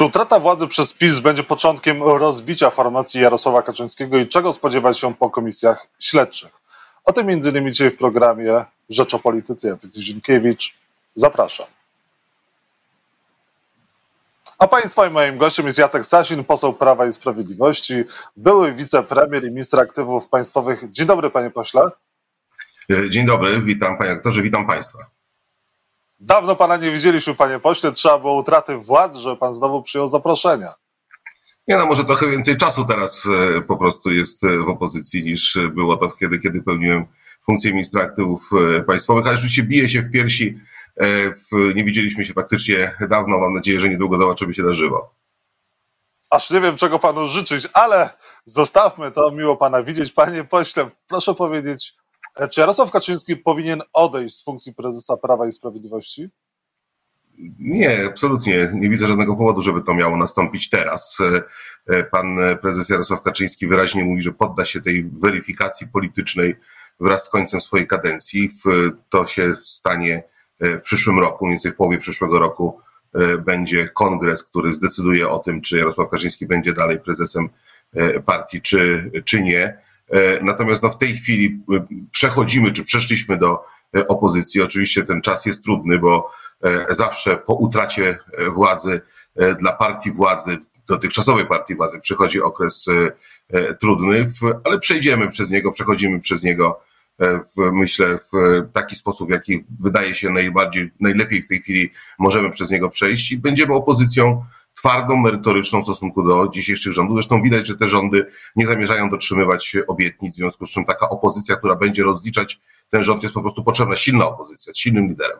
Czy utrata władzy przez PiS będzie początkiem rozbicia formacji Jarosława Kaczyńskiego i czego spodziewać się po komisjach śledczych? O tym m.in. dzisiaj w programie Rzecz o Polityce. Jacek Dzienkiewicz. Zapraszam. A Państwa i moim gościem jest Jacek Sasin, poseł Prawa i Sprawiedliwości, były wicepremier i minister aktywów państwowych. Dzień dobry, panie pośle. Dzień dobry, witam panie aktorze, witam państwa. Dawno pana nie widzieliśmy, panie pośle. Trzeba było utraty władz, że pan znowu przyjął zaproszenia. Nie no, może trochę więcej czasu teraz e, po prostu jest e, w opozycji niż było to wtedy, kiedy pełniłem funkcję ministra aktywów e, państwowych, ale rzeczywiście bije się w piersi. Nie widzieliśmy się faktycznie dawno. Mam nadzieję, że niedługo zobaczymy się na żywo. Aż nie wiem, czego panu życzyć, ale zostawmy to. Miło pana widzieć. Panie pośle, proszę powiedzieć, E, czy Jarosław Kaczyński powinien odejść z funkcji prezesa Prawa i Sprawiedliwości? Nie, absolutnie. Nie widzę żadnego powodu, żeby to miało nastąpić teraz. E, e, pan prezes Jarosław Kaczyński wyraźnie mówi, że podda się tej weryfikacji politycznej wraz z końcem swojej kadencji. To się stanie w przyszłym roku, mniej więcej w połowie przyszłego roku będzie kongres, który zdecyduje o tym, czy Jarosław Kaczyński będzie dalej prezesem partii, czy, czy nie. E, natomiast no, w tej chwili e, przechodzimy, czy przeszliśmy do e, opozycji. Oczywiście ten czas jest trudny, bo zawsze po utracie władzy dla partii władzy, dotychczasowej partii władzy, przychodzi okres trudny, ale przejdziemy przez niego, przechodzimy przez niego w, myślę, w taki sposób, jaki wydaje się najbardziej, najlepiej w tej chwili możemy przez niego przejść i będziemy opozycją twardą, merytoryczną w stosunku do dzisiejszych rządów. Zresztą widać, że te rządy nie zamierzają dotrzymywać obietnic, w związku z czym taka opozycja, która będzie rozliczać ten rząd, jest po prostu potrzebna silna opozycja z silnym liderem.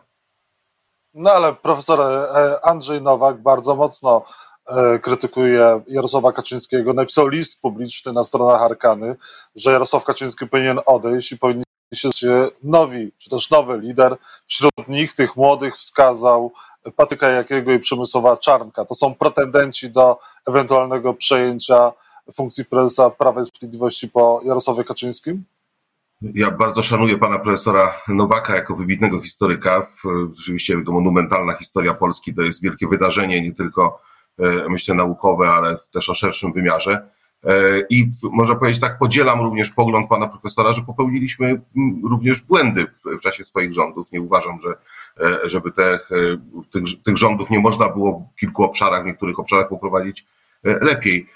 No ale profesor e, Andrzej Nowak bardzo mocno e, krytykuje Jarosława Kaczyńskiego. Napisał list publiczny na stronach Arkany, że Jarosław Kaczyński powinien odejść i powinien się nowi, czy też nowy lider. Wśród nich, tych młodych, wskazał Patyka Jakiego i Przemysłowa Czarnka. To są pretendenci do ewentualnego przejęcia funkcji prezesa Prawa i Sprawiedliwości po Jarosławie Kaczyńskim? Ja bardzo szanuję pana profesora Nowaka jako wybitnego historyka. Rzeczywiście jego monumentalna historia Polski to jest wielkie wydarzenie, nie tylko e, myślę naukowe, ale też o szerszym wymiarze. E, I można powiedzieć tak, podzielam również pogląd pana profesora, że popełniliśmy również błędy w, w czasie swoich rządów. Nie uważam, że e, żeby te, e, tych, tych rządów nie można było w kilku obszarach, w niektórych obszarach poprowadzić lepiej.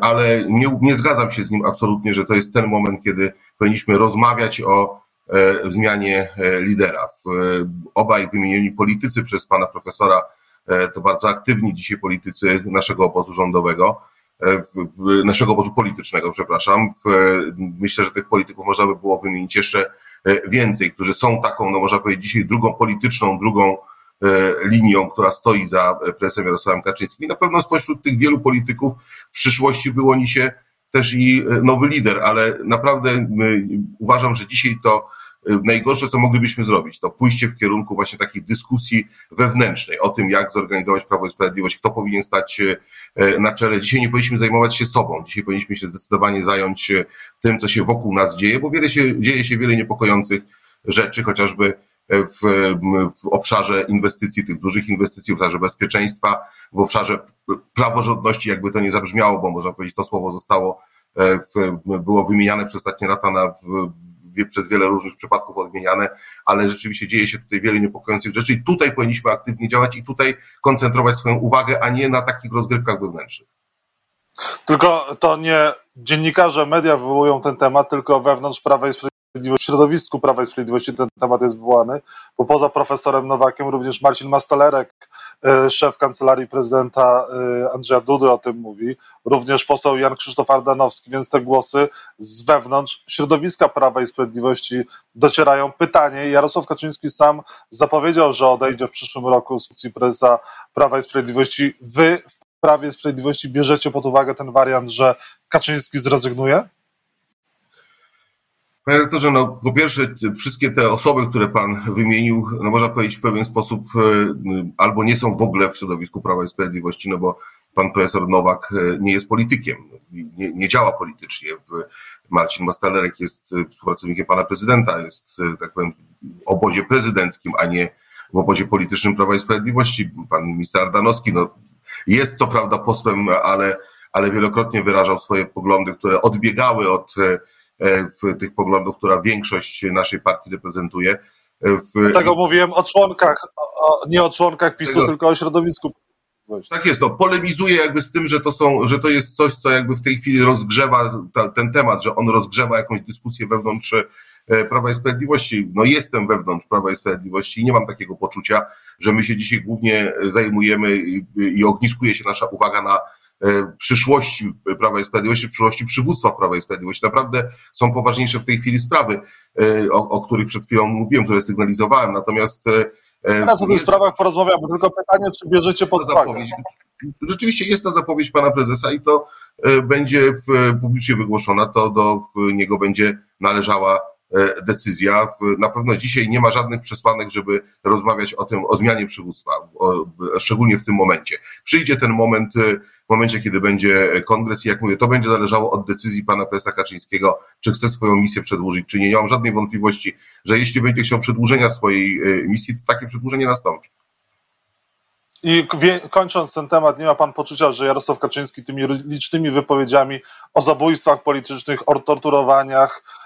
Ale nie, nie zgadzam się z nim absolutnie, że to jest ten moment, kiedy powinniśmy rozmawiać o zmianie lidera. Obaj wymienieni politycy przez pana profesora to bardzo aktywni dzisiaj politycy naszego obozu rządowego E, naszego obozu politycznego, przepraszam. Myślę, że tych polityków można by było wymienić jeszcze e, więcej, którzy są taką, no można powiedzieć, dzisiaj drugą polityczną, drugą e, linią, która stoi za prezesem Jarosławem Kaczyńskim. I na pewno spośród tych wielu polityków w przyszłości wyłoni się też i nowy lider, ale naprawdę uważam, że dzisiaj to najgorsze, co moglibyśmy zrobić, to pójście w kierunku właśnie takiej dyskusji wewnętrznej o tym, jak zorganizować Prawo i Sprawiedliwość, kto powinien stać y, na czele. Dzisiaj nie powinniśmy zajmować się sobą, dzisiaj powinniśmy się zdecydowanie zająć y, tym, co się wokół nas dzieje, bo wiele się, dzieje się wiele niepokojących rzeczy, chociażby w, w obszarze inwestycji, tych dużych inwestycji, w obszarze bezpieczeństwa, w obszarze praworządności, jakby to nie zabrzmiało, bo można powiedzieć, to słowo zostało, w, było wymieniane przez ostatnie lata na przez wiele różnych przypadków odmieniane, ale rzeczywiście dzieje się tutaj wiele niepokojących rzeczy i tutaj powinniśmy aktywnie działać i tutaj koncentrować swoją uwagę, a nie na takich rozgrywkach wewnętrznych. Tylko to nie dziennikarze, media wywołują ten temat, tylko wewnątrz Prawa i Sprawiedliwości, w środowisku Prawa i Sprawiedliwości ten temat jest wywołany, bo poza profesorem Nowakiem również Marcin Mastalerek szef kancelarii prezydenta e, Andrzeja Dudy o tym mówi, również poseł Jan Krzysztof Ardanowski, więc te głosy z wewnątrz środowiska Prawa i Sprawiedliwości docierają. Pytanie, Jarosław Kaczyński sam zapowiedział, że odejdzie w przyszłym roku z funkcji prezesa Prawa i Sprawiedliwości. Wy w Prawie i Sprawiedliwości bierzecie pod uwagę ten wariant, że Kaczyński zrezygnuje? Panie rektorze, no po pierwsze wszystkie te osoby, które pan wymienił, no można powiedzieć w pewien sposób e, albo nie są w ogóle w środowisku Prawa i Sprawiedliwości, no bo pan profesor Nowak e, nie jest politykiem, nie, nie działa politycznie. Marcin Mastalerek jest e, współpracownikiem pana prezydenta, jest tak powiem w obozie prezydenckim, a nie w obozie politycznym Prawa i Sprawiedliwości. Pan minister Ardanowski, no jest co prawda posłem, ale, ale wielokrotnie wyrażał swoje poglądy, które odbiegały od w tych poglądów, która większość naszej partii reprezentuje. W... Dlatego mówiłem o członkach, o, nie o członkach PiSu, Tego... tylko o środowisku. Tak jest, no, polemizuje jakby z tym, że to, są, że to jest coś, co jakby w tej chwili rozgrzewa ta, ten temat, że on rozgrzewa jakąś dyskusję wewnątrz e, Prawa i Sprawiedliwości. No jestem wewnątrz Prawa i Sprawiedliwości i nie mam takiego poczucia, że my się dzisiaj głównie zajmujemy i, i ogniskuje się nasza uwaga na E, przyszłości Prawa i Sprawiedliwości, przyszłości przywództwa Prawa i Sprawiedliwości. Naprawdę są poważniejsze w tej chwili sprawy, e, o, o których przed chwilą mówiłem, które sygnalizowałem. Natomiast e, Teraz o tych sprawach porozmawiamy, tylko pytanie, czy bierzecie pod uwagę. Rzeczywiście jest ta zapowiedź pana prezesa i to będzie publicznie wygłoszona, to do niego będzie należała decyzja. Na pewno dzisiaj nie ma żadnych przesłanek, żeby rozmawiać o tym, o zmianie przywództwa, szczególnie w tym momencie. Przyjdzie ten moment w momencie, kiedy będzie kongres i jak mówię, to będzie zależało od decyzji pana prezesa Kaczyńskiego, czy chce swoją misję przedłużyć, czy nie. Nie mam żadnej wątpliwości, że jeśli będzie chciał przedłużenia swojej e, misji, to takie przedłużenie nastąpi. I kończąc ten temat, nie ma pan poczucia, że Jarosław Kaczyński tymi licznymi wypowiedziami o zabójstwach politycznych, o torturowaniach, e,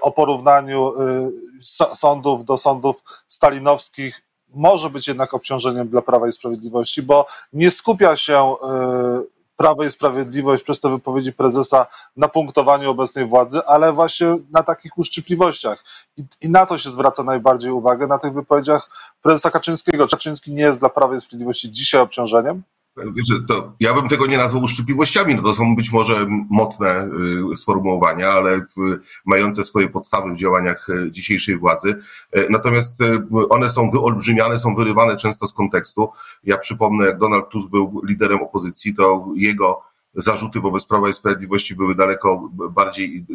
o porównaniu e, sądów do sądów stalinowskich może być jednak obciążeniem dla Prawa i Sprawiedliwości, bo nie skupia się y, Prawo i Sprawiedliwość przez te wypowiedzi prezesa na punktowaniu obecnej władzy, ale właśnie na takich uszczypliwościach. I, I, na to się zwraca najbardziej uwagę, na tych wypowiedziach prezesa Kaczyńskiego. Kaczyński nie jest dla Prawa i Sprawiedliwości dzisiaj obciążeniem? To ja bym tego nie nazwał uszczypliwościami, no to są być może mocne y, sformułowania, ale w, mające swoje podstawy w działaniach y, dzisiejszej władzy. Y, natomiast one są wyolbrzymiane, są wyrywane często z kontekstu. Ja przypomnę, jak Donald Tusk był liderem opozycji, to jego zarzuty wobec Prawa i Sprawiedliwości były daleko bardziej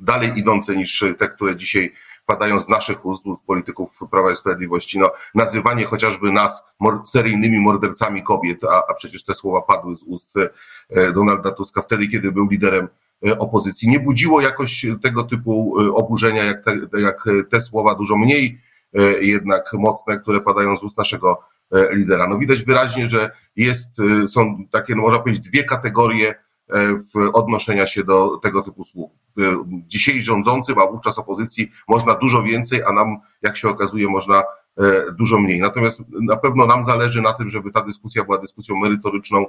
dalej idące niż te, które dzisiaj padają z naszych ust, z polityków Prawa i Sprawiedliwości. No, nazywanie chociażby nas seryjnymi mordercami kobiet, a, a przecież te słowa padły z ust e, Donalda Tuska wtedy, kiedy był liderem e, opozycji, nie budziło jakoś tego typu e, oburzenia, jak te, jak te słowa, dużo mniej jednak mocne, które padają z ust naszego lidera. No widać wyraźnie, że jest, są takie, no można powiedzieć, dwie kategorie w odnoszenia się do tego typu słów. E, dzisiaj rządzącym, a wówczas opozycji można dużo więcej, a nam, jak się okazuje, można e, dużo mniej. Natomiast na pewno nam zależy na tym, żeby ta dyskusja była dyskusją merytoryczną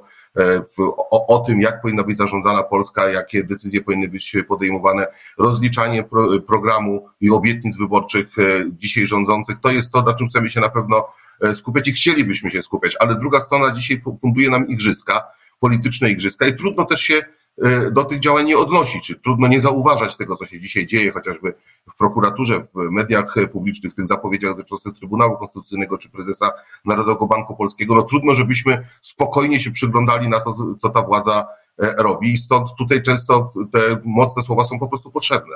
w, o, o, tym, jak powinna być zarządzana Polska, jakie decyzje powinny być podejmowane, rozliczanie pro, programu i obietnic wyborczych dzisiaj rządzących. To jest to, na czym chcemy się na pewno skupiać i chcielibyśmy się skupiać, ale druga strona dzisiaj funduje nam igrzyska polityczne igrzyska i trudno też się e, do tych działań nie odnosić, czy trudno nie zauważać tego, co się dzisiaj dzieje, chociażby w prokuraturze, w mediach publicznych, w tych zapowiedziach dotyczących Trybunału Konstytucyjnego czy prezesa Narodowego Banku Polskiego. No trudno, żebyśmy spokojnie się przyglądali na to, co ta władza e, robi i stąd tutaj często te mocne słowa są po prostu potrzebne.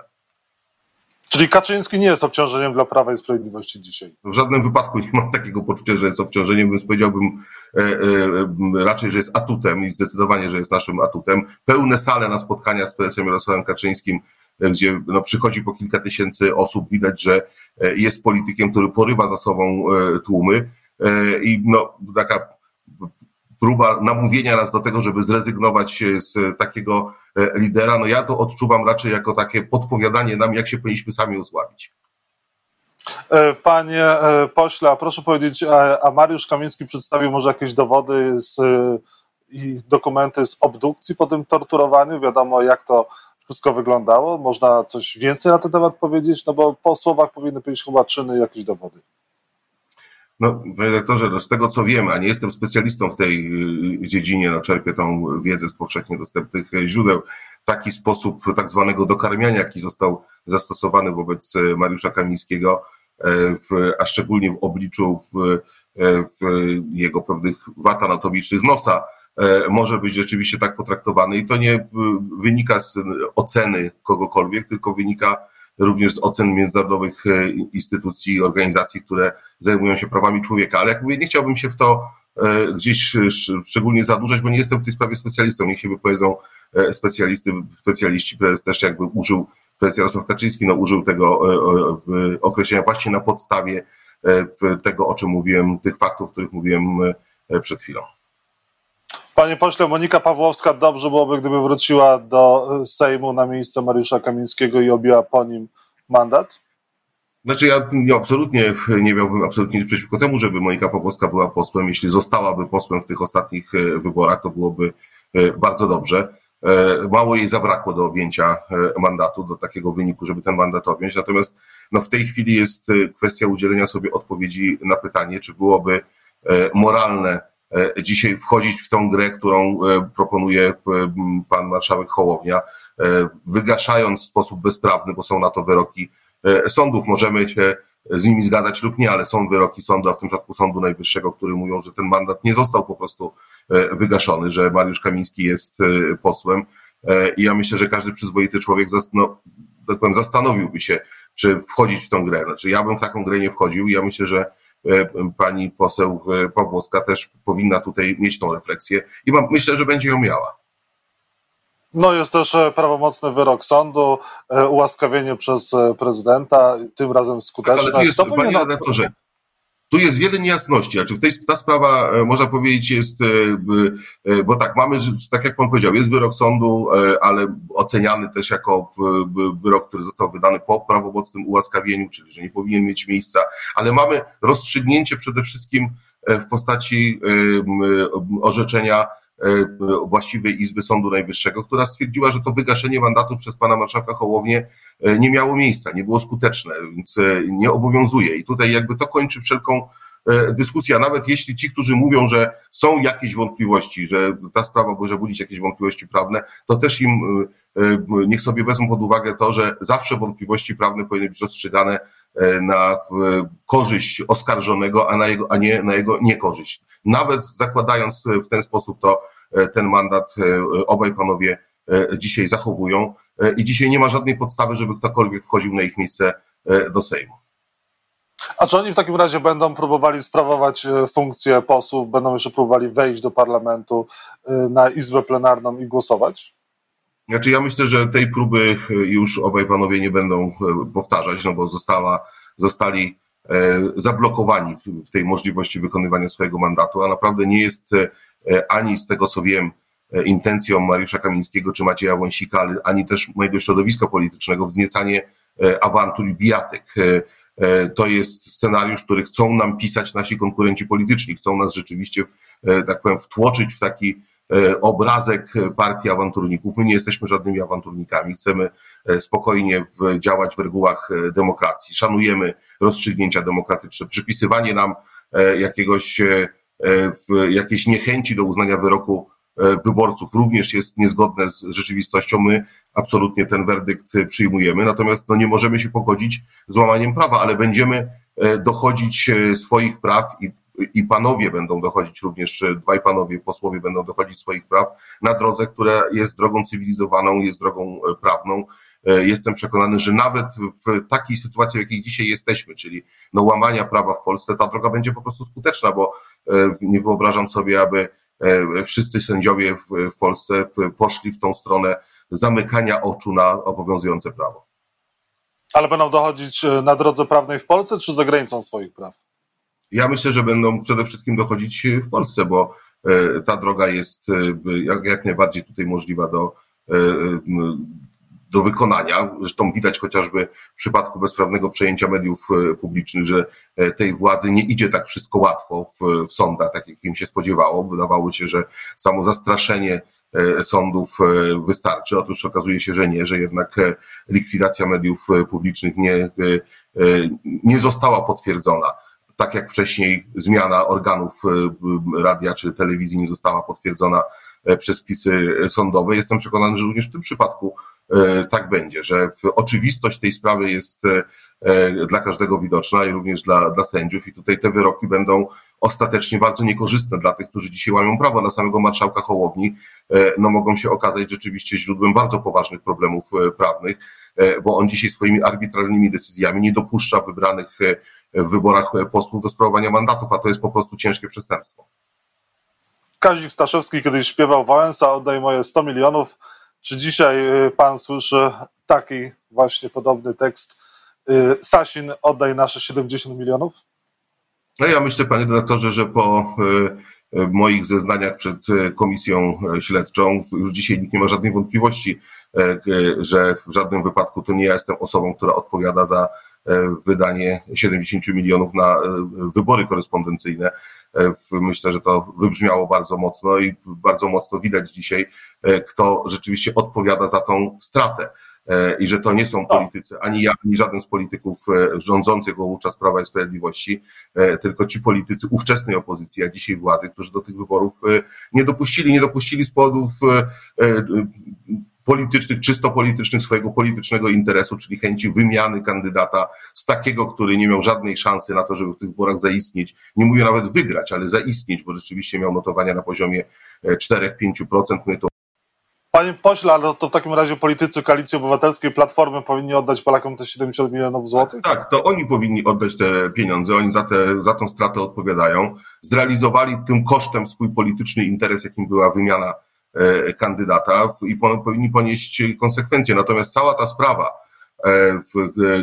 Czyli Kaczyński nie jest obciążeniem dla Prawa i Sprawiedliwości dzisiaj? W żadnym wypadku nie mam takiego poczucia, że jest obciążeniem, więc powiedziałbym e, e, raczej, że jest atutem i zdecydowanie, że jest naszym atutem. Pełne sale na spotkaniach z prezesem Jarosławem Kaczyńskim, e, gdzie no, przychodzi po kilka tysięcy osób, widać, że e, jest politykiem, który porywa za sobą e, tłumy i no, taka próba namówienia nas do tego, żeby zrezygnować z takiego e, lidera, no ja to odczuwam raczej jako takie podpowiadanie nam, jak się powinniśmy sami osłabić. E, panie e, pośle, a proszę powiedzieć, a Mariusz Kamiński przedstawił może jakieś dowody z, i dokumenty z obdukcji po tym torturowaniu? Wiadomo, jak to wszystko wyglądało? Można coś więcej na ten temat powiedzieć? No bo po słowach powinny być chyba czyny jakieś dowody. No, panie redaktorze, no z tego co wiem, a nie jestem specjalistą w tej y, dziedzinie, no czerpię tą wiedzę z powszechnie dostępnych źródeł, taki sposób tak zwanego dokarmiania, jaki został zastosowany wobec e, Mariusza Kamińskiego, e, w, a szczególnie w obliczu w, e, w jego pewnych wad anatomicznych nosa, może być rzeczywiście tak potraktowany. I to nie wynika z oceny kogokolwiek, tylko wynika również z ocen międzynarodowych e, instytucji, organizacji, które zajmują się prawami człowieka. Ale jak mówię, nie chciałbym się w to e, gdzieś szczególnie zadłużać, bo nie jestem w tej sprawie specjalistą. Niech się wypowiedzą e, specjalisty, specjaliści. Prezes też jakby użył, prezes Jarosław Kaczyński no, użył tego określenia właśnie na podstawie tego, o czym mówiłem, tych faktów, o których mówiłem przed chwilą. Panie pośle, Monika Pawłowska dobrze byłoby, gdyby wróciła do Sejmu na miejsce Mariusza Kamińskiego i objęła po nim mandat? Znaczy ja nie, absolutnie nie miałbym absolutnie nic przeciwko temu, żeby Monika Pawłowska była posłem. Jeśli zostałaby posłem w tych ostatnich e, wyborach, to byłoby e, bardzo dobrze. Mało jej zabrakło do objęcia mandatu, do takiego wyniku, żeby ten mandat objąć. Natomiast no, w tej chwili jest kwestia udzielenia sobie odpowiedzi na pytanie, czy byłoby moralne dzisiaj wchodzić w tą grę, którą proponuje pan marszałek Hołownia, wygaszając w sposób bezprawny, bo są na to wyroki E, sądów. Możemy się z nimi zgadzać lub nie, ale są wyroki sądu, a w tym przypadku Sądu Najwyższego, który mówią, że ten mandat nie został po prostu e, wygaszony, że Mariusz Kamiński jest e, posłem. I ja myślę, że każdy przyzwoity człowiek tak powiem, zastanowiłby się, czy wchodzić w tą grę. Znaczy, ja bym w taką grę nie wchodził. Ja myślę, że pani poseł Pawłowska też powinna tutaj mieć tą refleksję i mam, myślę, że będzie ją miała. No jest też e, prawomocny wyrok sądu, e, ułaskawienie przez e, prezydenta, tym razem skuteczne. Ale tu jest, panie redaktorze, tu jest wiele niejasności. Znaczy w tej, ta sprawa, można powiedzieć, jest, bo tak, mamy, tak jak pan powiedział, jest wyrok sądu, ale oceniany też jako wyrok, który został wydany po prawomocnym ułaskawieniu, czyli że nie powinien mieć miejsca, ale mamy rozstrzygnięcie przede wszystkim w postaci orzeczenia E, właściwej Izby Sądu Najwyższego, która stwierdziła, że to wygaszenie mandatu przez pana marszałka Hołownię e, nie miało miejsca, nie było skuteczne, więc e, nie obowiązuje. I tutaj jakby to kończy wszelką dyskusję, a nawet jeśli ci, którzy mówią, że są jakieś wątpliwości, że ta sprawa może budzić jakieś wątpliwości prawne, to też im niech sobie wezmą pod uwagę to, że zawsze wątpliwości prawne powinny być rozstrzygane na korzyść oskarżonego, a, na jego, a nie na jego niekorzyść. Nawet zakładając w ten sposób to, e, ten mandat e, obaj panowie e, dzisiaj zachowują i dzisiaj nie ma żadnej podstawy, żeby ktokolwiek wchodził na ich miejsce do Sejmu. A czy oni w takim razie będą próbowali sprawować funkcję posłów, będą jeszcze próbowali wejść do parlamentu na izbę plenarną i głosować? Znaczy ja myślę, że tej próby już obaj panowie nie będą powtarzać, no bo została, zostali E, zablokowani w tej możliwości wykonywania swojego mandatu, a naprawdę nie jest e, ani z tego co wiem e, intencją Mariusza Kamińskiego czy Macieja Wąsika, ani też mojego środowiska politycznego wzniecanie awantur i bijatek. To jest scenariusz, który chcą nam pisać nasi konkurenci polityczni, chcą nas rzeczywiście, tak powiem, wtłoczyć w taki E, obrazek partii awanturników. My nie jesteśmy żadnymi awanturnikami, chcemy e, spokojnie działać w regułach e, demokracji, szanujemy rozstrzygnięcia demokratyczne. Przypisywanie nam jakiegoś, jakiejś niechęci do uznania wyroku wyborców również jest niezgodne z rzeczywistością. My absolutnie ten werdykt przyjmujemy, natomiast no, nie możemy się pogodzić z łamaniem prawa, ale będziemy dochodzić swoich praw i i panowie będą dochodzić również, dwaj panowie posłowie będą dochodzić swoich praw na drodze, która jest drogą cywilizowaną, jest drogą e, prawną. E, jestem przekonany, że nawet w takiej sytuacji, w jakiej dzisiaj jesteśmy, czyli no łamania prawa w Polsce, ta droga będzie po prostu skuteczna, bo e, nie wyobrażam sobie, aby wszyscy sędziowie w Polsce poszli w tą stronę zamykania oczu na obowiązujące prawo. Ale będą dochodzić na drodze prawnej w Polsce czy za granicą swoich praw? Ja myślę, że będą przede wszystkim dochodzić w Polsce, bo e, ta droga jest e, jak, najbardziej tutaj możliwa do, e, do wykonania. Zresztą widać chociażby w przypadku bezprawnego przejęcia mediów publicznych, że tej władzy nie idzie tak wszystko łatwo w, w sądach, tak jak im się spodziewało. Wydawało się, że samo zastraszenie sądów wystarczy. Otóż okazuje się, że nie, że jednak likwidacja mediów publicznych nie, nie została potwierdzona tak jak wcześniej zmiana organów e, radia czy telewizji nie została potwierdzona e, przez wpisy sądowe. Jestem przekonany, że również w tym przypadku e, tak będzie, że oczywistość tej sprawy jest dla każdego widoczna i również dla, dla sędziów i tutaj te wyroki będą ostatecznie bardzo niekorzystne dla tych, którzy dzisiaj łamią prawo. Dla samego marszałka Hołowni no, mogą się okazać rzeczywiście źródłem bardzo poważnych problemów prawnych, bo on dzisiaj swoimi arbitralnymi decyzjami nie dopuszcza wybranych w wyborach posłów do sprawowania mandatów, a to jest po prostu ciężkie przestępstwo. Kazik Staszewski kiedyś śpiewał Wałęsa, oddaj moje 100 milionów. Czy dzisiaj y, pan słyszy taki właśnie podobny tekst? Y, Sasin, oddaj nasze 70 milionów? No ja myślę, panie redaktorze, że po w moich zeznaniach przed komisją śledczą. Już dzisiaj nikt nie ma żadnej wątpliwości, że w żadnym wypadku to nie ja jestem osobą, która odpowiada za wydanie 70 milionów na wybory korespondencyjne. Myślę, że to wybrzmiało bardzo mocno i bardzo mocno widać dzisiaj, kto rzeczywiście odpowiada za tą stratę. E, i że to nie są politycy, ani ja, ani żaden z polityków e, rządzących wówczas Prawa i Sprawiedliwości, e, tylko ci politycy ówczesnej opozycji, a dzisiaj władzy, którzy do tych wyborów nie dopuścili, nie dopuścili z powodów politycznych, czysto politycznych, swojego politycznego interesu, czyli chęci wymiany kandydata z takiego, który nie miał żadnej szansy na to, żeby w tych wyborach zaistnieć. Nie mówię nawet wygrać, ale zaistnieć, bo rzeczywiście miał notowania na poziomie 4-5%. Mnie to Panie pośle, ale to w takim razie politycy Koalicji Obywatelskiej, Platformy powinni oddać Polakom te 70 milionów złotych? Tak, to oni powinni oddać te pieniądze, oni za, te, za tą stratę odpowiadają. Zrealizowali tym kosztem swój polityczny interes, jakim była wymiana e, kandydata i po, powinni ponieść konsekwencje. Natomiast cała ta sprawa, e, e,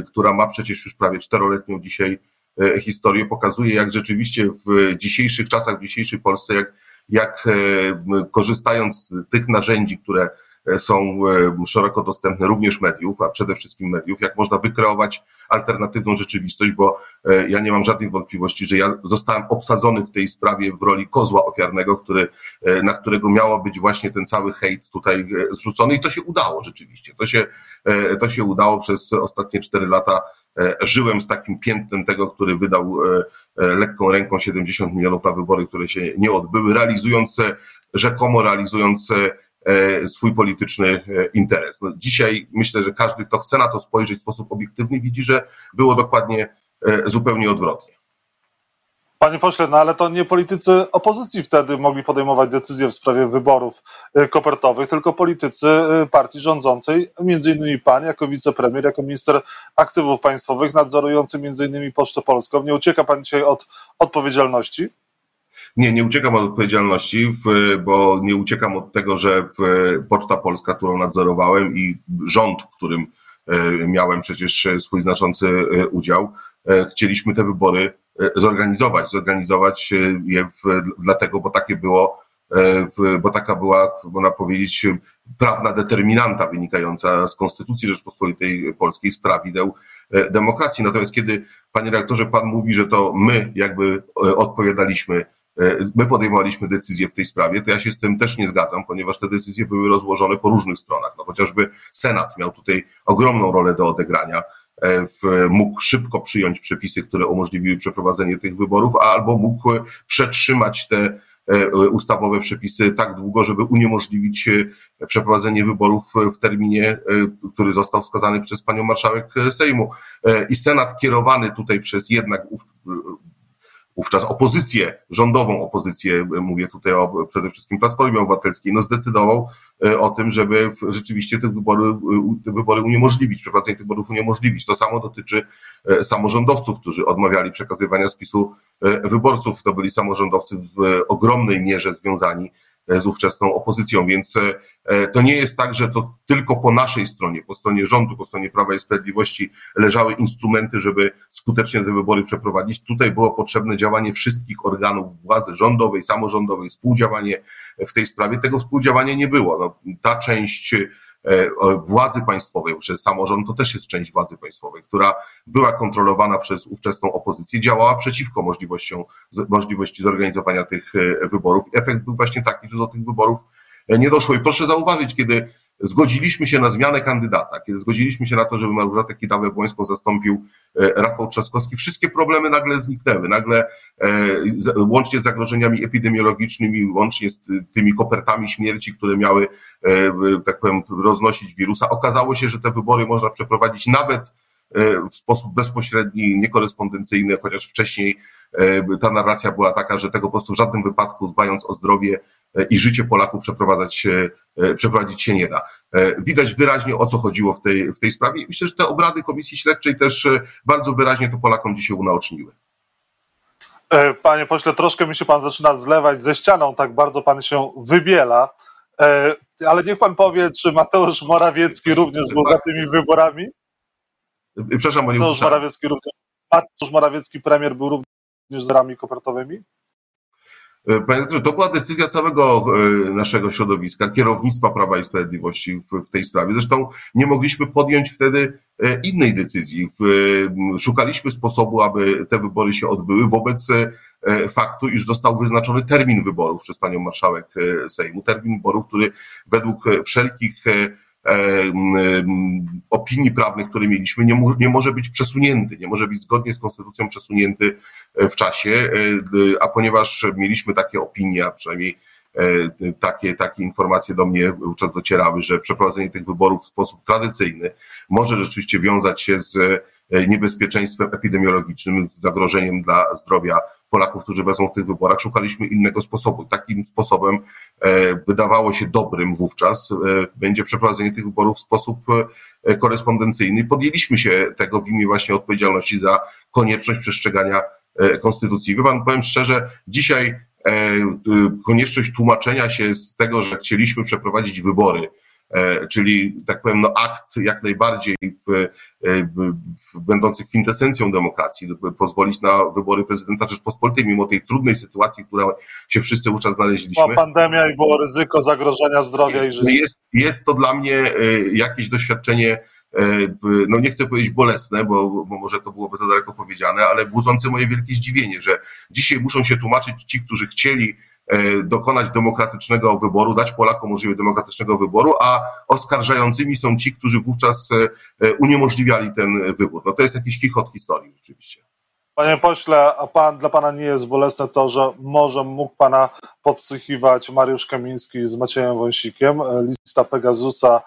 która ma przecież już prawie czteroletnią dzisiaj e, historię, pokazuje, jak rzeczywiście w dzisiejszych czasach, w dzisiejszej Polsce, jak jak e, korzystając z tych narzędzi, które e, są e, szeroko dostępne również mediów, a przede wszystkim mediów, jak można wykreować alternatywną rzeczywistość, bo ja nie mam żadnych wątpliwości, że ja zostałem obsadzony w tej sprawie w roli kozła ofiarnego, który, na którego miało być właśnie ten cały hejt tutaj zrzucony i to się udało rzeczywiście. To się, to się udało przez ostatnie cztery lata E, żyłem z takim piętnem tego, który wydał e, e, lekką ręką 70 milionów na wybory, które się nie odbyły, realizując, rzekomo realizując swój polityczny interes. No dzisiaj myślę, że każdy, kto chce na to spojrzeć w sposób obiektywny, widzi, że było dokładnie zupełnie odwrotnie. Panie pośle, no ale to nie politycy opozycji wtedy mogli podejmować decyzje w sprawie wyborów kopertowych, tylko politycy partii rządzącej, między innymi pan jako wicepremier, jako minister aktywów państwowych, nadzorujący między innymi Pocztę Polską. Nie ucieka pan dzisiaj od odpowiedzialności? Nie, nie uciekam od odpowiedzialności, bo nie uciekam od tego, że Poczta Polska, którą nadzorowałem i rząd, w którym y, miałem przecież swój znaczący udział, chcieliśmy te wybory E, zorganizować, zorganizować e, je w, dlatego, bo takie było, e, bo taka była, można powiedzieć, prawna determinanta wynikająca z Konstytucji Rzeczpospolitej Polskiej, z prawideł demokracji. Natomiast kiedy, panie redaktorze, pan mówi, że to my jakby odpowiadaliśmy, my podejmowaliśmy decyzje w tej sprawie, to ja się z tym też nie zgadzam, ponieważ te decyzje były rozłożone po różnych stronach. No chociażby Senat miał tutaj ogromną rolę do odegrania. E, mógł szybko przyjąć przepisy, które umożliwiły przeprowadzenie tych wyborów, albo mógł przetrzymać te e, ustawowe przepisy tak długo, żeby uniemożliwić e, przeprowadzenie wyborów w terminie, który został wskazany przez panią marszałek Sejmu. I Senat kierowany tutaj przez jednak wówczas opozycję, rządową opozycję, mówię tutaj o przede wszystkim Platformie Obywatelskiej, no zdecydował e, o tym, żeby rzeczywiście te wybory, e, te wybory uniemożliwić, przeprowadzenie tych wyborów uniemożliwić. To samo dotyczy e, samorządowców, którzy odmawiali przekazywania spisu wyborców. To byli samorządowcy w ogromnej mierze związani z ówczesną opozycją, więc e, to nie jest tak, że to tylko po naszej stronie, po stronie rządu, po stronie Prawa i Sprawiedliwości leżały instrumenty, żeby skutecznie te wybory przeprowadzić. Tutaj było potrzebne działanie wszystkich organów władzy rządowej, samorządowej, współdziałanie w tej sprawie. Tego współdziałania nie było. No, ta część E, władzy państwowej, przez samorząd, to też jest część władzy państwowej, która była kontrolowana przez ówczesną opozycję, działała przeciwko możliwościom, możliwości zorganizowania tych e, wyborów. Efekt był właśnie taki, że do tych wyborów e, nie doszło. I proszę zauważyć, kiedy zgodziliśmy się na zmianę kandydata, kiedy zgodziliśmy się na to, żeby Małgorzatę Kidawę-Błońską zastąpił e, Rafał Trzaskowski, wszystkie problemy nagle zniknęły. Nagle e, łącznie z zagrożeniami epidemiologicznymi, łącznie z tymi kopertami śmierci, które miały, e, tak powiem, roznosić wirusa, okazało się, że te wybory można przeprowadzić nawet w sposób bezpośredni, niekorespondencyjny, chociaż wcześniej ta narracja była taka, że tego po prostu w żadnym wypadku, dbając o zdrowie i życie Polaków przeprowadzać, e, przeprowadzić się nie da. E, widać wyraźnie o co chodziło w tej, w tej sprawie. Myślę, że te obrady Komisji Śledczej też e, bardzo wyraźnie to Polakom dzisiaj unaoczniły. Panie pośle, troszkę mi się pan zaczyna zlewać ze ścianą, tak bardzo pan się wybiela. Ale niech pan powie, czy Mateusz Morawiecki również był za tymi wyborami? Przepraszam, bo nie Mateusz Morawiecki również, Mateusz Morawiecki premier był również z rami kopertowymi? Że to była decyzja całego naszego środowiska, kierownictwa Prawa i Sprawiedliwości w, w tej sprawie. Zresztą nie mogliśmy podjąć wtedy innej decyzji. Szukaliśmy sposobu, aby te wybory się odbyły wobec faktu, iż został wyznaczony termin wyborów przez panią marszałek Sejmu. Termin wyborów, który według wszelkich E, opinii prawnych, które mieliśmy, nie, nie może być przesunięty, nie może być zgodnie z konstytucją przesunięty e, w czasie, e, a ponieważ mieliśmy takie opinie, a przynajmniej takie, takie informacje do mnie wówczas docierały, że przeprowadzenie tych wyborów w sposób tradycyjny może rzeczywiście wiązać się z niebezpieczeństwem epidemiologicznym, zagrożeniem dla zdrowia Polaków, którzy wezmą w tych wyborach, szukaliśmy innego sposobu. Takim sposobem e, wydawało się dobrym wówczas e, będzie przeprowadzenie tych wyborów w sposób e, korespondencyjny. Podjęliśmy się tego w imię właśnie odpowiedzialności za konieczność przestrzegania konstytucji. Wie pan, powiem szczerze, dzisiaj konieczność tłumaczenia się z tego, że chcieliśmy przeprowadzić wybory, E, czyli tak powiem, no akt jak najbardziej w, e, w, będący kwintesencją demokracji, pozwolić na wybory prezydenta Rzeczpospolitej, mimo tej trudnej sytuacji, która się wszyscy wówczas znaleźliśmy. Była pandemia i było ryzyko zagrożenia zdrowia jest, i życia. Jest, jest to dla mnie e, jakieś doświadczenie no nie chcę powiedzieć bolesne, bo, bo może to byłoby za daleko powiedziane, ale budzące moje wielkie zdziwienie, że dzisiaj muszą się tłumaczyć ci, którzy chcieli E, dokonać demokratycznego wyboru, dać Polakom możliwość demokratycznego wyboru, a oskarżającymi są ci, którzy wówczas e, e, uniemożliwiali ten wybór. No to jest jakiś chichot historii rzeczywiście. Panie pośle, a pan, dla pana nie jest bolesne to, że może mógł pana podsłuchiwać Mariusz Kamiński z Maciejem Wąsikiem. Lista Pegasusa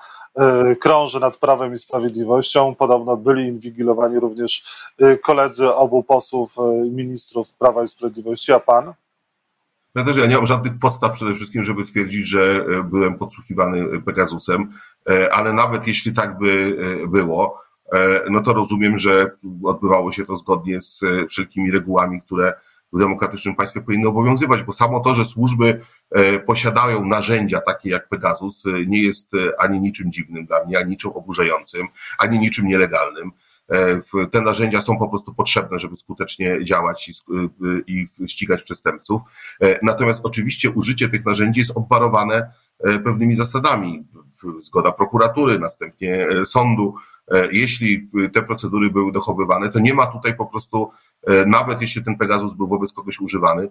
krąży nad Prawem i Sprawiedliwością. Podobno byli inwigilowani również koledzy obu posłów, ministrów Prawa i Sprawiedliwości, a pan? Ja też ja nie mam żadnych podstaw przede wszystkim, żeby twierdzić, że e, byłem podsłuchiwany Pegasusem, e, ale nawet jeśli tak by e, było, no to rozumiem, że odbywało się to zgodnie z wszelkimi regułami, które w demokratycznym państwie powinny obowiązywać, bo samo to, że służby posiadają narzędzia takie jak Pegasus, nie jest ani niczym dziwnym dla mnie, ani niczym oburzającym, ani niczym nielegalnym. E, te narzędzia są po prostu potrzebne, żeby skutecznie działać i, i ścigać przestępców. E, natomiast oczywiście użycie tych narzędzi jest obwarowane e, pewnymi zasadami. Zgoda prokuratury, następnie sądu. Jeśli te procedury były dochowywane, to nie ma tutaj po prostu, nawet jeśli ten Pegasus był wobec kogoś używany,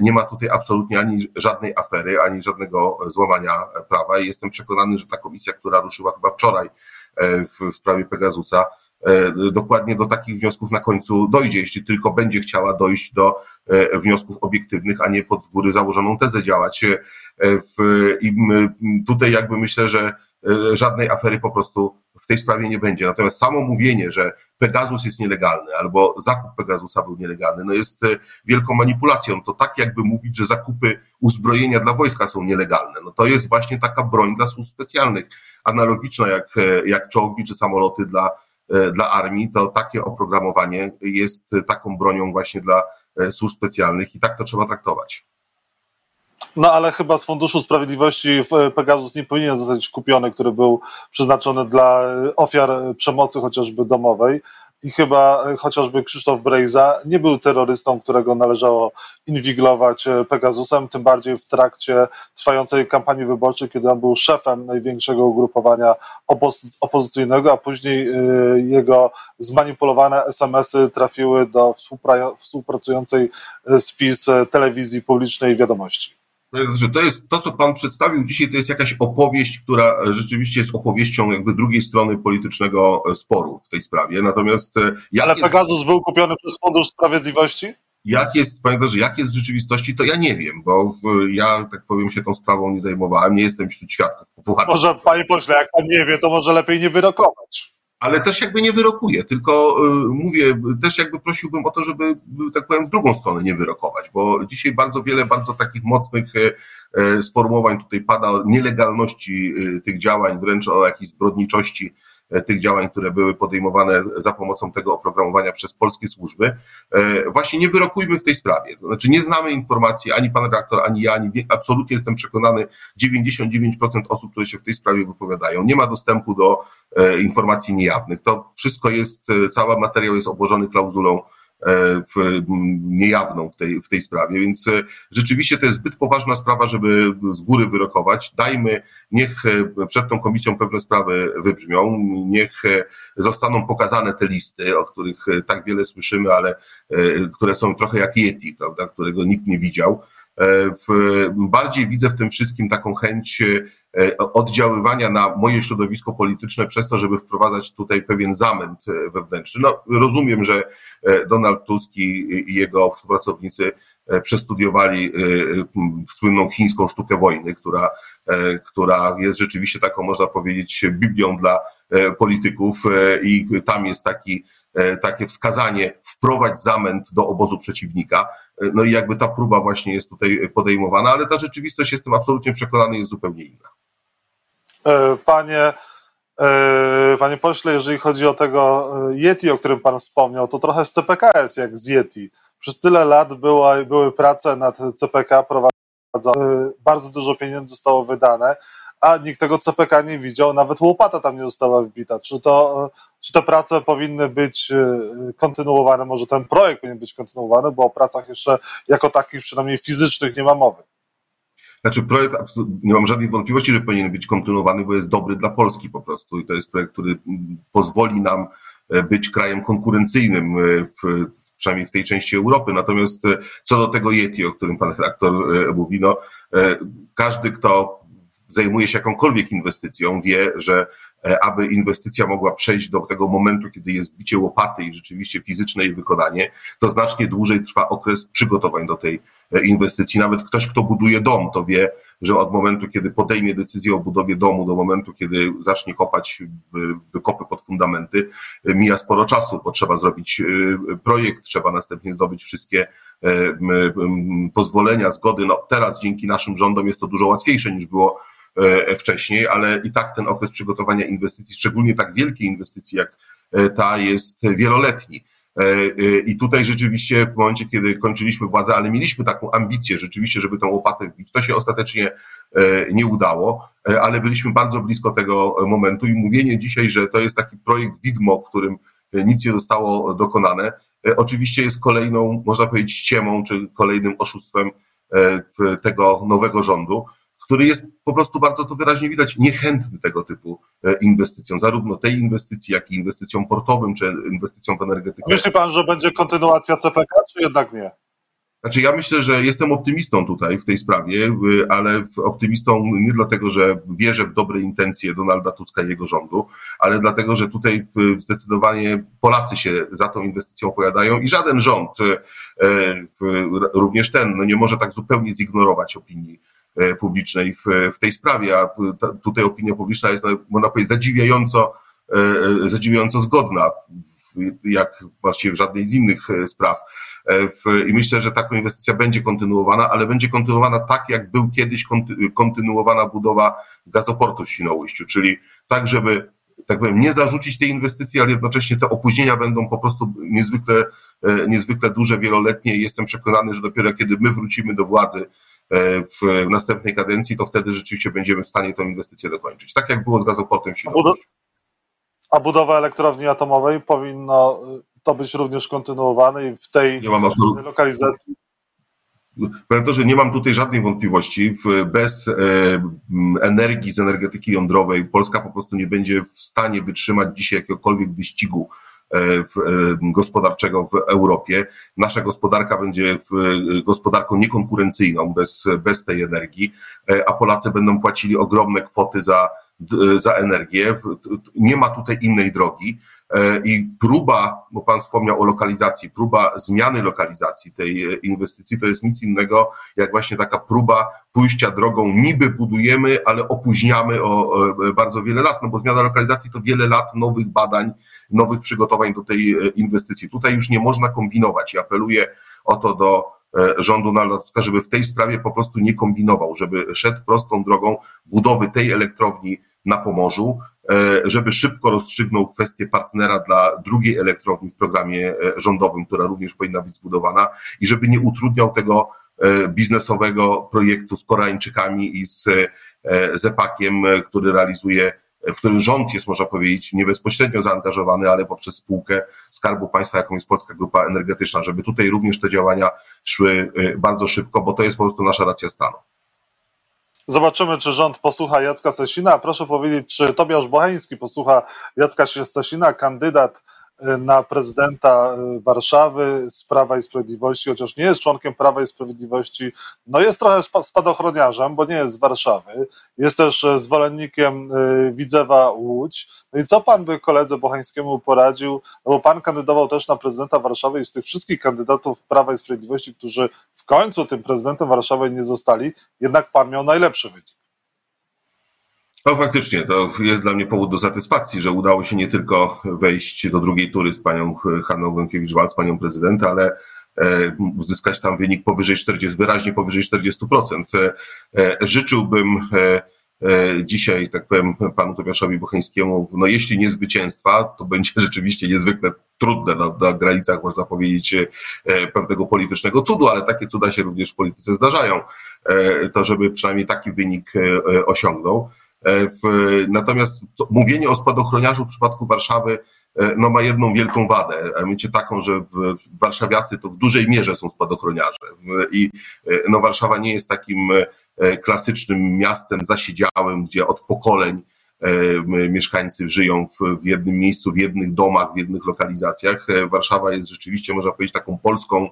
nie ma tutaj absolutnie ani żadnej afery, ani żadnego złamania prawa. I jestem przekonany, że ta komisja, która ruszyła chyba wczoraj w sprawie Pegasusa, dokładnie do takich wniosków na końcu dojdzie, jeśli tylko będzie chciała dojść do e, wniosków obiektywnych, a nie pod z góry założoną tezę działać. E, I tutaj jakby myślę, że żadnej afery po prostu w tej sprawie nie będzie. Natomiast samo mówienie, że Pegasus jest nielegalny albo zakup Pegasusa był nielegalny, no jest wielką manipulacją. To tak jakby mówić, że zakupy uzbrojenia dla wojska są nielegalne. No to jest właśnie taka broń dla służb specjalnych, analogiczna jak, jak czołgi czy samoloty dla E, dla armii, to takie oprogramowanie jest taką bronią właśnie dla e, służb specjalnych i tak to trzeba traktować. No ale chyba z Funduszu Sprawiedliwości Pegasus nie powinien zostać kupiony, który był przeznaczony dla ofiar przemocy chociażby domowej i chyba e, chociażby Krzysztof Brejza nie był terrorystą, którego należało inwigilować e, Pegasusem, tym bardziej w trakcie trwającej kampanii wyborczej, kiedy on był szefem największego ugrupowania opozycyjnego, a później e, jego zmanipulowane SMS-y trafiły do współpracującej z PiS telewizji publicznej wiadomości że to jest to, co pan przedstawił dzisiaj, to jest jakaś opowieść, która rzeczywiście jest opowieścią jakby drugiej strony politycznego sporu w tej sprawie. Natomiast e, jak Ale Pegasus jest, był kupiony przez Fundusz Sprawiedliwości? Jak jest, panie jak jest w rzeczywistości, to ja nie wiem, bo w, ja, tak powiem, się tą sprawą nie zajmowałem, nie jestem wśród świadków. Może, panie pośle, jak pan nie wie, to może lepiej nie wyrokować ale też jakby nie wyrokuję, tylko y, mówię, też jakby prosiłbym o to, żeby, y, tak powiem, w drugą stronę nie wyrokować, bo dzisiaj bardzo wiele bardzo takich mocnych y, sformułowań tutaj pada o nielegalności tych działań, wręcz o jakiejś zbrodniczości tych działań, które były podejmowane za pomocą tego oprogramowania przez polskie służby. E, właśnie nie wyrokujmy w tej sprawie. To znaczy nie znamy informacji, ani pan redaktor, ani ja, ani absolutnie jestem przekonany, 99% osób, które się w tej sprawie wypowiadają, nie ma dostępu do e, informacji niejawnych. To wszystko jest, cały materiał jest obłożony klauzulą niejawną w tej, w tej sprawie, więc rzeczywiście to jest zbyt poważna sprawa, żeby z góry wyrokować. Dajmy, niech przed tą komisją pewne sprawy wybrzmią, niech zostaną pokazane te listy, o których tak wiele słyszymy, ale które są trochę jak Yeti, prawda, którego nikt nie widział. W, bardziej widzę w tym wszystkim taką chęć E, oddziaływania na moje środowisko polityczne przez to, żeby wprowadzać tutaj pewien zamęt e, wewnętrzny. No, rozumiem, że e, Donald Tusk i jego współpracownicy przestudiowali słynną chińską sztukę wojny, która, która jest rzeczywiście taką, można powiedzieć, Biblią dla polityków i tam jest taki takie wskazanie wprowadź zamęt do obozu przeciwnika. No i jakby ta próba właśnie jest tutaj podejmowana, ale ta rzeczywistość, jestem absolutnie przekonany, jest zupełnie inna. E, panie, e, panie pośle, jeżeli chodzi o tego e, Yeti, o którym pan wspomniał, to trochę z CPK jest jak z Yeti. Przez tyle lat była, były prace nad CPK prowadzone, bardzo dużo pieniędzy zostało wydane, a nikt tego CPK nie widział, nawet łopata tam nie została wbita. Czy, to, czy te prace powinny być kontynuowane, może ten projekt powinien być kontynuowany, bo o pracach jeszcze jako takich, przynajmniej fizycznych, nie ma mowy. Znaczy projekt, nie mam żadnych wątpliwości, że powinien być kontynuowany, bo jest dobry dla Polski po prostu i to jest projekt, który pozwoli nam e, być krajem konkurencyjnym e, w, przynajmniej w tej części Europy. Natomiast e, co do tego Yeti, o którym pan redaktor mówi, no każdy, kto zajmuje się jakąkolwiek inwestycją, wie, że aby inwestycja mogła przejść do tego momentu, kiedy jest bicie łopaty i rzeczywiście fizyczne jej wykonanie, to znacznie dłużej trwa okres przygotowań do tej inwestycji. Nawet ktoś, kto buduje dom, to wie, że od momentu, kiedy podejmie decyzję o budowie domu, do momentu, kiedy zacznie kopać wykopy pod fundamenty, mija sporo czasu, bo trzeba zrobić e, projekt, trzeba następnie zdobyć wszystkie e, pozwolenia, zgody. No teraz dzięki naszym rządom jest to dużo łatwiejsze niż było e, wcześniej, ale i tak ten okres przygotowania inwestycji, szczególnie tak wielkiej inwestycji jak ta, jest wieloletni. E, e, I tutaj rzeczywiście w momencie, kiedy kończyliśmy władzę, ale mieliśmy taką ambicję rzeczywiście, żeby tą łopatę wbić, to się ostatecznie e, nie udało, ale byliśmy bardzo blisko tego momentu i mówienie dzisiaj, że to jest taki projekt widmo, w którym nic nie zostało dokonane, oczywiście jest kolejną, można powiedzieć, ściemą, czy kolejnym oszustwem tego nowego rządu który jest po prostu bardzo to wyraźnie widać niechętny tego typu e, inwestycjom, zarówno tej inwestycji, jak i inwestycjom portowym, czy inwestycjom w energetykę. Myśli pan, że będzie kontynuacja CPK, czy jednak nie? Znaczy, ja myślę, że jestem optymistą tutaj w tej sprawie, y, ale optymistą nie dlatego, że wierzę w dobre intencje Donalda Tuska i jego rządu, ale dlatego, że tutaj y, zdecydowanie Polacy się za tą inwestycją opowiadają i żaden rząd, y, również ten, no nie może tak zupełnie zignorować opinii publicznej w, w tej sprawie, a tutaj opinia publiczna jest, można powiedzieć, zadziwiająco, e, e, zadziwiająco zgodna, jak właściwie w żadnej z innych spraw. I myślę, że taka inwestycja będzie kontynuowana, ale będzie kontynuowana tak, jak był kiedyś kontynuowana budowa gazoportu w Świnoujściu, czyli tak, żeby tak powiem, nie zarzucić tej inwestycji, ale jednocześnie te opóźnienia będą po prostu niezwykle, niezwykle duże, wieloletnie i jestem przekonany, że dopiero kiedy my wrócimy do władzy E, w następnej kadencji, to wtedy rzeczywiście będziemy w stanie tę inwestycję dokończyć. Tak jak było z gazoportem w Świnoujściu. A budowa elektrowni atomowej powinno y, to być również kontynuowane i w tej lokalizacji? Powiem to, że nie mam tutaj żadnej wątpliwości. Bez e, energii z energetyki jądrowej Polska po prostu nie będzie w stanie wytrzymać dzisiaj jakiegokolwiek wyścigu E, e, gospodarczego w Europie. Nasza gospodarka będzie gospodarką niekonkurencyjną bez, bez tej energii, e, a Polacy będą płacili ogromne kwoty za, za energię. Nie ma tutaj innej drogi. I próba, bo Pan wspomniał o lokalizacji, próba zmiany lokalizacji tej inwestycji to jest nic innego jak właśnie taka próba pójścia drogą, niby budujemy, ale opóźniamy o bardzo wiele lat, no bo zmiana lokalizacji to wiele lat nowych badań, nowych przygotowań do tej e, inwestycji. Tutaj już nie można kombinować i apeluję o to do e, rządu Narodowskiego, żeby w tej sprawie po prostu nie kombinował, żeby szedł prostą drogą budowy tej elektrowni na Pomorzu, e, żeby szybko rozstrzygnął kwestię partnera dla drugiej elektrowni w programie rządowym, która również powinna być zbudowana i żeby nie utrudniał tego biznesowego projektu z Koreańczykami i z Zepakiem, który realizuje w którym rząd jest, można powiedzieć, nie bezpośrednio zaangażowany, ale poprzez spółkę Skarbu Państwa, jaką jest Polska Grupa Energetyczna, żeby tutaj również te działania szły bardzo szybko, bo to jest po prostu nasza racja stanu. Zobaczymy, czy rząd posłucha Jacka Sasina. Proszę powiedzieć, czy Tobiasz Bocheński posłucha Jacka Sasina, kandydat na prezydenta y, Warszawy z Prawa i Sprawiedliwości, chociaż nie jest członkiem Prawa i Sprawiedliwości, no jest trochę spadochroniarzem, bo nie jest z Warszawy, jest też e, zwolennikiem y, Widzewa Łódź. No i co pan by koledze Bochańskiemu poradził, no bo pan kandydował też na prezydenta Warszawy i z tych wszystkich kandydatów Prawa i Sprawiedliwości, którzy końcu tym prezydentem Warszawy nie zostali, jednak pan miał najlepszy wynik. No faktycznie, to jest dla mnie powód do satysfakcji, że udało się nie tylko wejść do drugiej tury z panią Hanną Gąkiewicz-Walc, panią prezydenta, ale e, uzyskać tam wynik powyżej 40, wyraźnie powyżej 40%. E, e, życzyłbym dzisiaj, tak powiem, panu Tobiaszowi Bocheńskiemu, no jeśli nie zwycięstwa, to będzie rzeczywiście niezwykle trudne na, na granicach, można powiedzieć, pewnego politycznego cudu, ale takie cuda się również w polityce zdarzają, to żeby przynajmniej taki wynik osiągnął. E, natomiast mówienie o spadochroniarzu w przypadku Warszawy e, no, ma jedną wielką wadę, a mianowicie taką, że w, warszawiacy to w dużej mierze są spadochroniarze. I e, no, Warszawa nie jest takim klasycznym miastem zasiedziałym, gdzie od pokoleń mieszkańcy żyją w, jednym miejscu, w jednych domach, w jednych lokalizacjach. Warszawa jest rzeczywiście, można powiedzieć, taką polską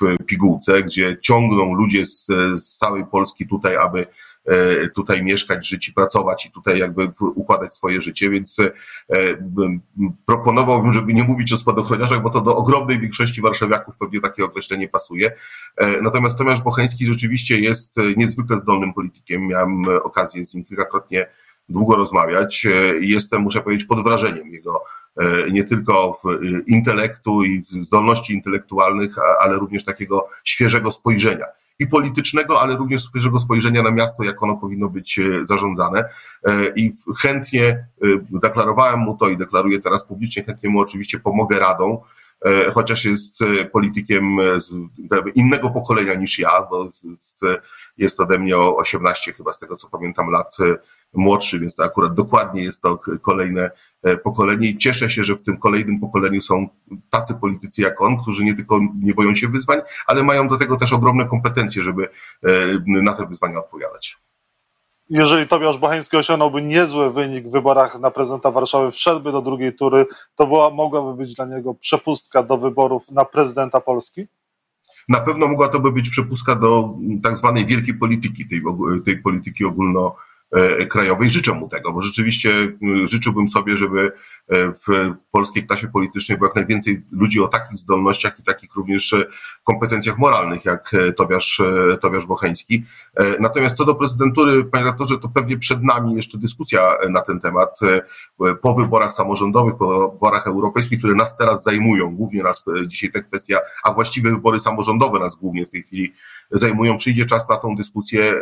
w pigułce, gdzie ciągną ludzie z, z całej Polski tutaj, aby E, tutaj mieszkać, żyć i pracować i tutaj jakby układać swoje życie, więc e, proponowałbym, żeby nie mówić o spadochroniarzach, bo to do ogromnej większości warszawiaków pewnie takie określenie pasuje. E, natomiast Tomasz Bocheński rzeczywiście jest niezwykle zdolnym politykiem. Miałem okazję z nim kilkakrotnie długo rozmawiać jestem, muszę powiedzieć, pod wrażeniem jego nie tylko w intelektu i zdolności intelektualnych, ale również takiego świeżego spojrzenia i politycznego, ale również świeżego spojrzenia na miasto, jak ono powinno być e, zarządzane. E, I chętnie e, deklarowałem mu to i deklaruję teraz publicznie, chętnie mu oczywiście pomogę radą, chociaż jest politykiem innego pokolenia niż ja, bo jest ode mnie o 18 chyba z tego co pamiętam lat młodszy, więc to akurat dokładnie jest to kolejne e, pokolenie i cieszę się, że w tym kolejnym pokoleniu są tacy politycy jak on, którzy nie tylko nie boją się wyzwań, ale mają do tego też ogromne kompetencje, żeby e, na te wyzwania odpowiadać. Jeżeli Tobiasz Bocheński osiągnąłby niezły wynik w wyborach na prezydenta Warszawy, wszedłby do drugiej tury, to była, mogłaby być dla niego przepustka do wyborów na prezydenta Polski? Na pewno mogła to by być przepustka do tak zwanej wielkiej polityki, tej, tej polityki ogólno krajowej. Życzę mu tego, bo rzeczywiście życzyłbym sobie, żeby e, w polskiej klasie politycznej było jak najwięcej ludzi o takich zdolnościach i takich również e, kompetencjach moralnych, jak Tobiasz, Tobiasz Bocheński. Natomiast co do prezydentury, panie rektorze, to pewnie przed nami jeszcze dyskusja na ten temat po wyborach samorządowych, po wyborach europejskich, które nas teraz zajmują, głównie nas dzisiaj te kwestia, a właściwe wybory samorządowe nas głównie w tej chwili zajmują. Przyjdzie czas na tą dyskusję.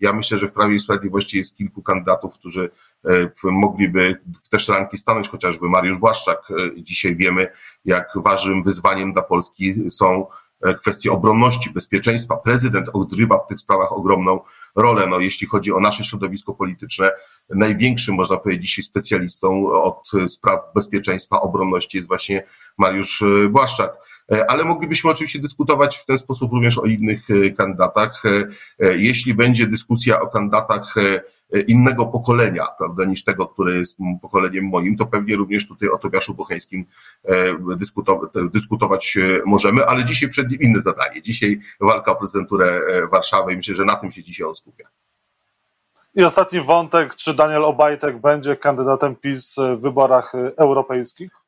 Ja myślę, że w Prawie i Sprawiedliwości jest kilku kandydatów, którzy e, mogliby w te szranki stanąć, chociażby Mariusz Błaszczak. E, dzisiaj wiemy, jak ważnym wyzwaniem dla Polski są e, kwestie obronności, bezpieczeństwa. Prezydent odgrywa w tych sprawach ogromną rolę. No, jeśli chodzi o nasze środowisko polityczne, największym, można powiedzieć, dzisiaj specjalistą od spraw bezpieczeństwa, obronności jest właśnie Mariusz Błaszczak. Ale moglibyśmy oczywiście dyskutować w ten sposób również o innych kandydatach. Jeśli będzie dyskusja o kandydatach E, innego pokolenia, prawda, niż tego, które jest pokoleniem moim, to pewnie również tutaj o Tobiaszu Bocheńskim e, dyskutować, e, możemy, ale dzisiaj przed nim inne zadanie. Dzisiaj walka o prezydenturę Warszawy i myślę, że na tym się dzisiaj on skupia. I ostatni wątek, czy Daniel Obajtek będzie kandydatem PiS w wyborach europejskich?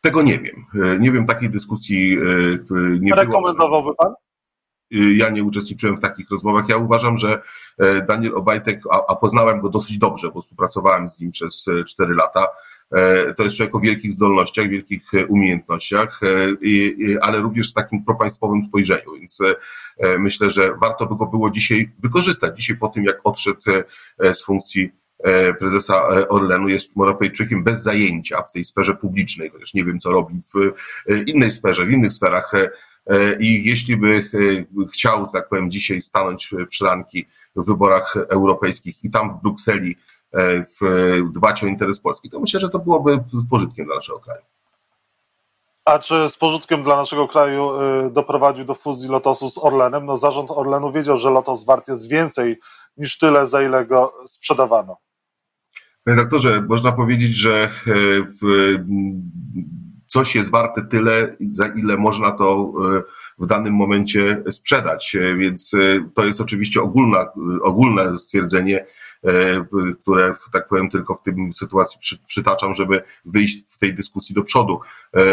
Tego nie wiem. Nie wiem, takiej dyskusji nie było. Rekomendowałby pan? Y, ja nie uczestniczyłem w takich rozmowach. Ja uważam, że e, Daniel Obajtek, a, a poznałem go dosyć dobrze, bo współpracowałem z nim przez e, cztery lata, e, to jest człowiek o wielkich zdolnościach, wielkich umiejętnościach, ale również w takim propaństwowym spojrzeniu. Więc myślę, że warto by go było dzisiaj wykorzystać. Dzisiaj po tym, jak odszedł z funkcji prezesa Orlenu, jest Europejczykiem bez zajęcia w tej sferze publicznej, chociaż nie wiem, co robi w innej sferze, w innych sferach E, I jeśli by e, chciał, tak powiem, dzisiaj stanąć w szranki w wyborach europejskich i tam w Brukseli dbać o interes Polski, to myślę, że to byłoby pożytkiem dla naszego kraju. A czy z pożytkiem dla naszego kraju doprowadził do fuzji Lotosu z Orlenem? No zarząd Orlenu wiedział, że Lotos wart jest więcej niż tyle, za ile go sprzedawano. Panie doktorze, można powiedzieć, że w, coś jest warte tyle, za ile można to w danym momencie sprzedać. Więc to jest oczywiście ogólna, ogólne stwierdzenie, które, tak powiem, tylko w tym sytuacji przy, przytaczam, żeby wyjść w tej dyskusji do przodu.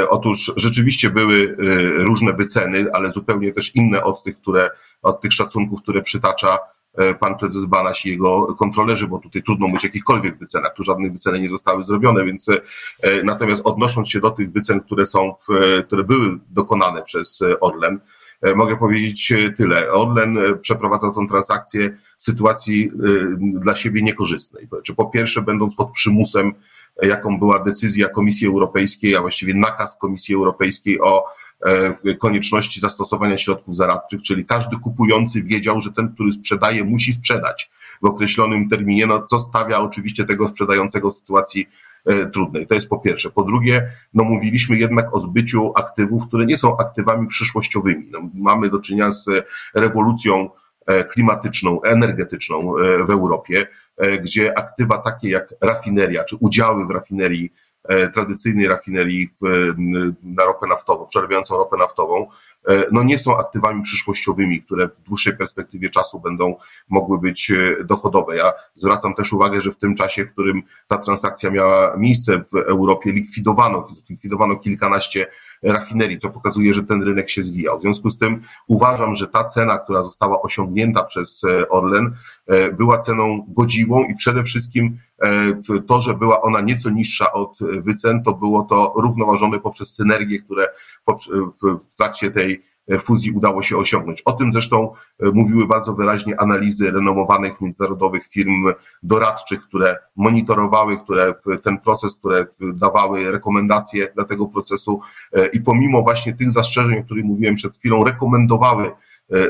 Otóż rzeczywiście były różne wyceny, ale zupełnie też inne od tych, które, od tych szacunków, które przytacza E, pan prezes Banaś i jego kontrolerzy, bo tutaj trudno mówić o jakichkolwiek wycenach, tu żadne wyceny nie zostały zrobione, więc e, natomiast odnosząc się do tych wycen, które są, w, które były dokonane przez Orlen, e, mogę powiedzieć tyle. Orlen przeprowadzał tę transakcję w sytuacji dla siebie niekorzystnej. Czy po pierwsze, będąc pod przymusem, jaką była decyzja Komisji Europejskiej, a właściwie nakaz Komisji Europejskiej o E, konieczności zastosowania środków zaradczych, czyli każdy kupujący wiedział, że ten, który sprzedaje, musi sprzedać w określonym terminie, no co stawia oczywiście tego sprzedającego w sytuacji e, trudnej. To jest po pierwsze. Po drugie, no mówiliśmy jednak o zbyciu aktywów, które nie są aktywami przyszłościowymi. No, mamy do czynienia z rewolucją e, klimatyczną, energetyczną w Europie, gdzie aktywa takie jak rafineria, czy udziały w rafinerii E, tradycyjnej rafinerii w, na ropę naftową, przerabiającą ropę naftową, e, no nie są aktywami przyszłościowymi, które w dłuższej perspektywie czasu będą mogły być e, dochodowe. Ja zwracam też uwagę, że w tym czasie, w którym ta transakcja miała miejsce w Europie, likwidowano, likwidowano kilkanaście rafinerii, co pokazuje, że ten rynek się zwijał. W związku z tym uważam, że ta cena, która została osiągnięta przez e, Orlen, e, była ceną godziwą i przede wszystkim e, to, że była ona nieco niższa od wycen, to było to równoważone poprzez synergie, które w trakcie tej fuzji udało się osiągnąć. O tym zresztą e, mówiły bardzo wyraźnie analizy renomowanych międzynarodowych firm doradczych, które monitorowały, które ten proces, które dawały rekomendacje dla tego procesu e, i pomimo właśnie tych zastrzeżeń, o których mówiłem przed chwilą, rekomendowały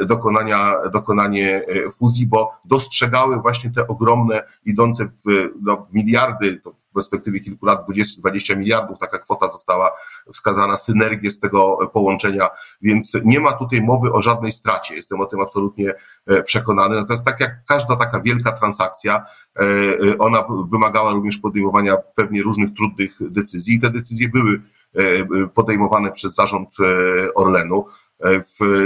dokonania, dokonanie fuzji, bo dostrzegały właśnie te ogromne, idące w no, miliardy, to perspektywie kilku lat 20, 20 miliardów, taka kwota została wskazana, synergię z tego połączenia, więc nie ma tutaj mowy o żadnej stracie. Jestem o tym absolutnie e, przekonany. Natomiast tak jak każda taka wielka transakcja, e, e, ona wymagała również podejmowania pewnie różnych trudnych decyzji i te decyzje były podejmowane przez zarząd Orlenu.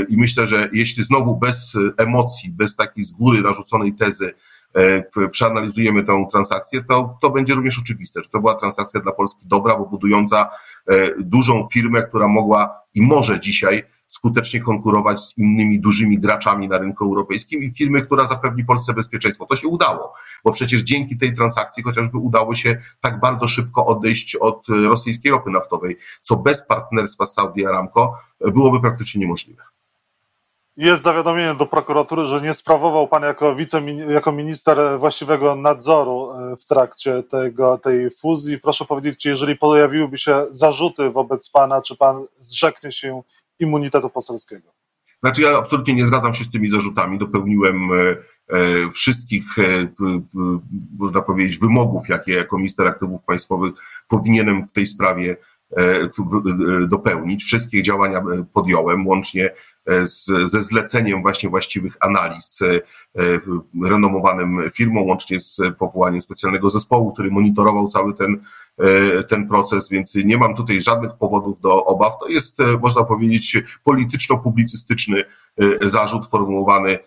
I myślę, że jeśli znowu bez emocji, bez takiej z góry narzuconej tezy, E, przeanalizujemy tę transakcję, to, to będzie również oczywiste, że to była transakcja dla Polski dobra, bo budująca e, dużą firmę, która mogła i może dzisiaj skutecznie konkurować z innymi dużymi graczami na rynku europejskim i firmy, która zapewni Polsce bezpieczeństwo. To się udało, bo przecież dzięki tej transakcji chociażby udało się tak bardzo szybko odejść od rosyjskiej ropy naftowej, co bez partnerstwa z Saudi Aramco byłoby praktycznie niemożliwe jest zawiadomienie do prokuratury, że nie sprawował pan jako, wicemin, jako minister właściwego nadzoru e, w trakcie tego, tej fuzji. Proszę powiedzieć, czy jeżeli pojawiłyby się zarzuty wobec pana, czy pan zrzeknie się immunitetu poselskiego? Znaczy ja absolutnie nie zgadzam się z tymi zarzutami. Dopełniłem e, e, wszystkich, można powiedzieć, wymogów, jakie jako minister aktywów państwowych powinienem w tej sprawie dopełnić. Wszystkie działania podjąłem, łącznie z, ze zleceniem właśnie właściwych analiz e, renomowanym firmom, łącznie z powołaniem specjalnego zespołu, który monitorował cały ten, e, ten proces, więc nie mam tutaj żadnych powodów do obaw. To jest, e, można powiedzieć, polityczno-publicystyczny zarzut formułowany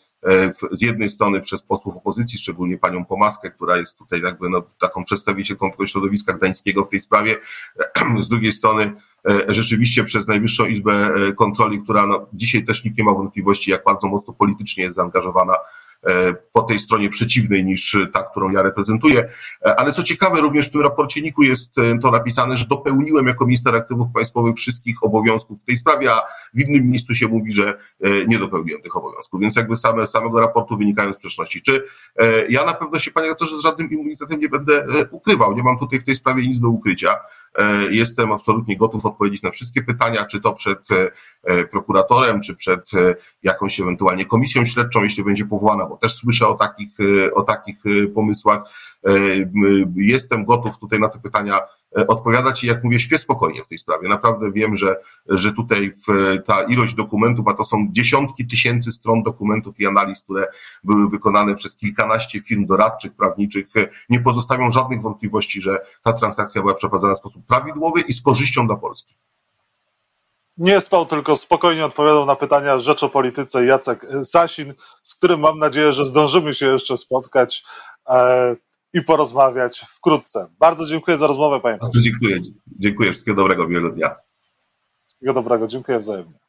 z jednej strony przez posłów opozycji, szczególnie panią Pomaskę, która jest tutaj jakby no, taką przedstawicielką tego środowiska gdańskiego w tej sprawie, z drugiej strony E, rzeczywiście przez Najwyższą Izbę e, Kontroli, która no, dzisiaj też nikt nie ma wątpliwości, jak bardzo mocno politycznie jest zaangażowana e, po tej stronie przeciwnej niż ta, którą ja reprezentuję. Ale co ciekawe, również w tym raporcie NIK-u jest to napisane, że dopełniłem jako minister aktywów państwowych wszystkich obowiązków w tej sprawie, a w innym miejscu się mówi, że nie dopełniłem tych obowiązków. Więc jakby same, samego raportu wynikają sprzeczności. Czy ja na pewno się, panie doktorze, z żadnym immunitetem nie będę ukrywał. Nie mam tutaj w tej sprawie nic do ukrycia. Jestem absolutnie gotów odpowiedzieć na wszystkie pytania, czy to przed prokuratorem, czy przed jakąś ewentualnie komisją śledczą, jeśli będzie powołana, bo też słyszę o takich, o takich pomysłach. Jestem gotów tutaj na te pytania odpowiadać i jak mówię, śpię spokojnie w tej sprawie. Naprawdę wiem, że, że tutaj ta ilość dokumentów, a to są dziesiątki tysięcy stron dokumentów i analiz, które były wykonane przez kilkanaście firm doradczych, prawniczych, nie pozostawią żadnych wątpliwości, że ta transakcja była przeprowadzona w sposób prawidłowy i z korzyścią dla Polski. Nie spał, tylko spokojnie odpowiadał na pytania rzecz o polityce Jacek Sasin, z którym mam nadzieję, że zdążymy się jeszcze spotkać. I porozmawiać wkrótce. Bardzo dziękuję za rozmowę, panie Bardzo dziękuję. Dziękuję. Wszystkiego dobrego, miłego dnia. Wszystkiego dobrego. Dziękuję wzajemnie.